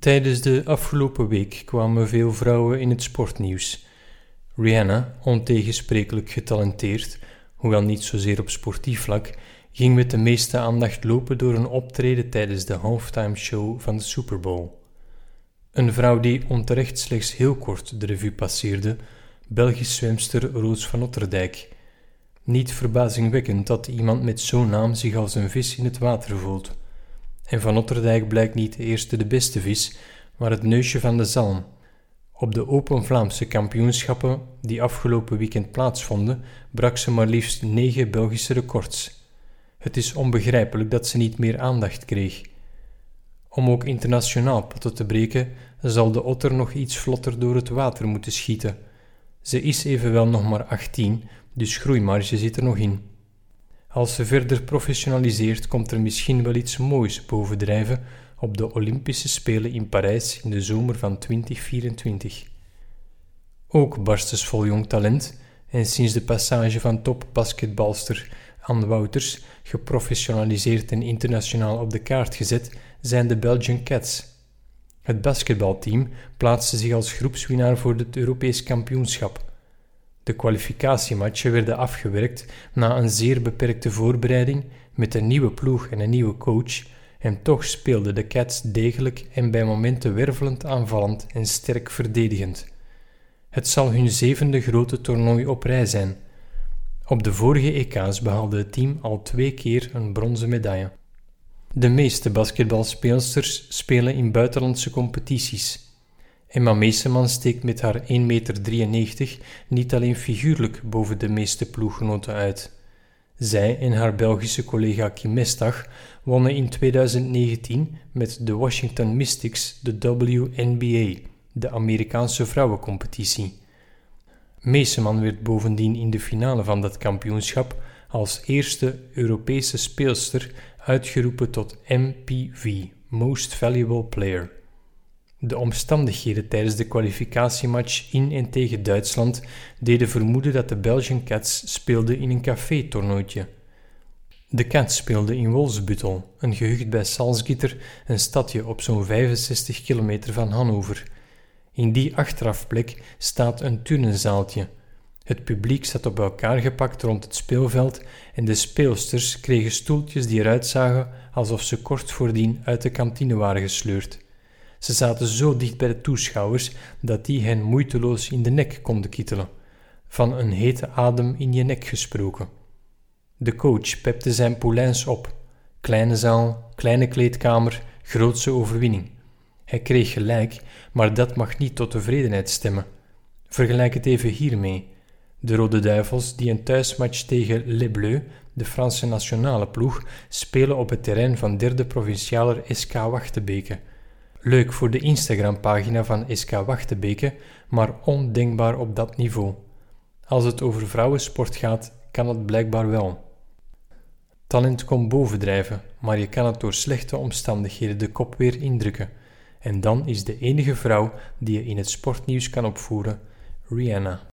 Tijdens de afgelopen week kwamen veel vrouwen in het sportnieuws. Rihanna, ontegensprekelijk getalenteerd, hoewel niet zozeer op sportief vlak, ging met de meeste aandacht lopen door een optreden tijdens de halftime show van de Super Bowl. Een vrouw die onterecht slechts heel kort de revue passeerde, Belgisch zwemster Roos van Otterdijk. Niet verbazingwekkend dat iemand met zo'n naam zich als een vis in het water voelt. En Van Otterdijk blijkt niet de eerste de beste vis, maar het neusje van de zalm. Op de Open Vlaamse kampioenschappen die afgelopen weekend plaatsvonden, brak ze maar liefst negen Belgische records. Het is onbegrijpelijk dat ze niet meer aandacht kreeg. Om ook internationaal potten te breken, zal de otter nog iets vlotter door het water moeten schieten. Ze is evenwel nog maar 18, dus groeimarge zit er nog in. Als ze verder professionaliseert, komt er misschien wel iets moois bovendrijven op de Olympische Spelen in Parijs in de zomer van 2024. Ook barstens vol jong talent en sinds de passage van topbasketbalster Anne Wouters geprofessionaliseerd en internationaal op de kaart gezet, zijn de Belgian Cats. Het basketbalteam plaatste zich als groepswinnaar voor het Europees kampioenschap. De kwalificatiematchen werden afgewerkt na een zeer beperkte voorbereiding met een nieuwe ploeg en een nieuwe coach, en toch speelden de Cats degelijk en bij momenten wervelend aanvallend en sterk verdedigend. Het zal hun zevende grote toernooi op rij zijn. Op de vorige EK's behaalde het team al twee keer een bronzen medaille. De meeste basketbalspeelsters spelen in buitenlandse competities. Emma Meeseman steekt met haar 1,93 meter niet alleen figuurlijk boven de meeste ploeggenoten uit. Zij en haar Belgische collega Kim Mestag wonnen in 2019 met de Washington Mystics de WNBA, de Amerikaanse vrouwencompetitie. Meeseman werd bovendien in de finale van dat kampioenschap als eerste Europese speelster uitgeroepen tot MPV, Most Valuable Player. De omstandigheden tijdens de kwalificatiematch in en tegen Duitsland deden vermoeden dat de Belgian Cats speelden in een café-toernooitje. De Cats speelden in Wolfsbüttel, een gehucht bij Salzgitter, een stadje op zo'n 65 kilometer van Hannover. In die achterafplek staat een turnenzaaltje. Het publiek zat op elkaar gepakt rond het speelveld en de speelsters kregen stoeltjes die eruit zagen alsof ze kort voordien uit de kantine waren gesleurd. Ze zaten zo dicht bij de toeschouwers dat die hen moeiteloos in de nek konden kittelen. Van een hete adem in je nek gesproken. De coach pepte zijn poulains op. Kleine zaal, kleine kleedkamer, grootse overwinning. Hij kreeg gelijk, maar dat mag niet tot tevredenheid stemmen. Vergelijk het even hiermee. De Rode Duivels, die een thuismatch tegen Les Bleus, de Franse nationale ploeg, spelen op het terrein van derde provincialer SK Wachtebeke. Leuk voor de Instagram-pagina van SK Wachtebeke, maar ondenkbaar op dat niveau. Als het over vrouwensport gaat, kan het blijkbaar wel. Talent komt bovendrijven, maar je kan het door slechte omstandigheden de kop weer indrukken. En dan is de enige vrouw die je in het sportnieuws kan opvoeren Rihanna.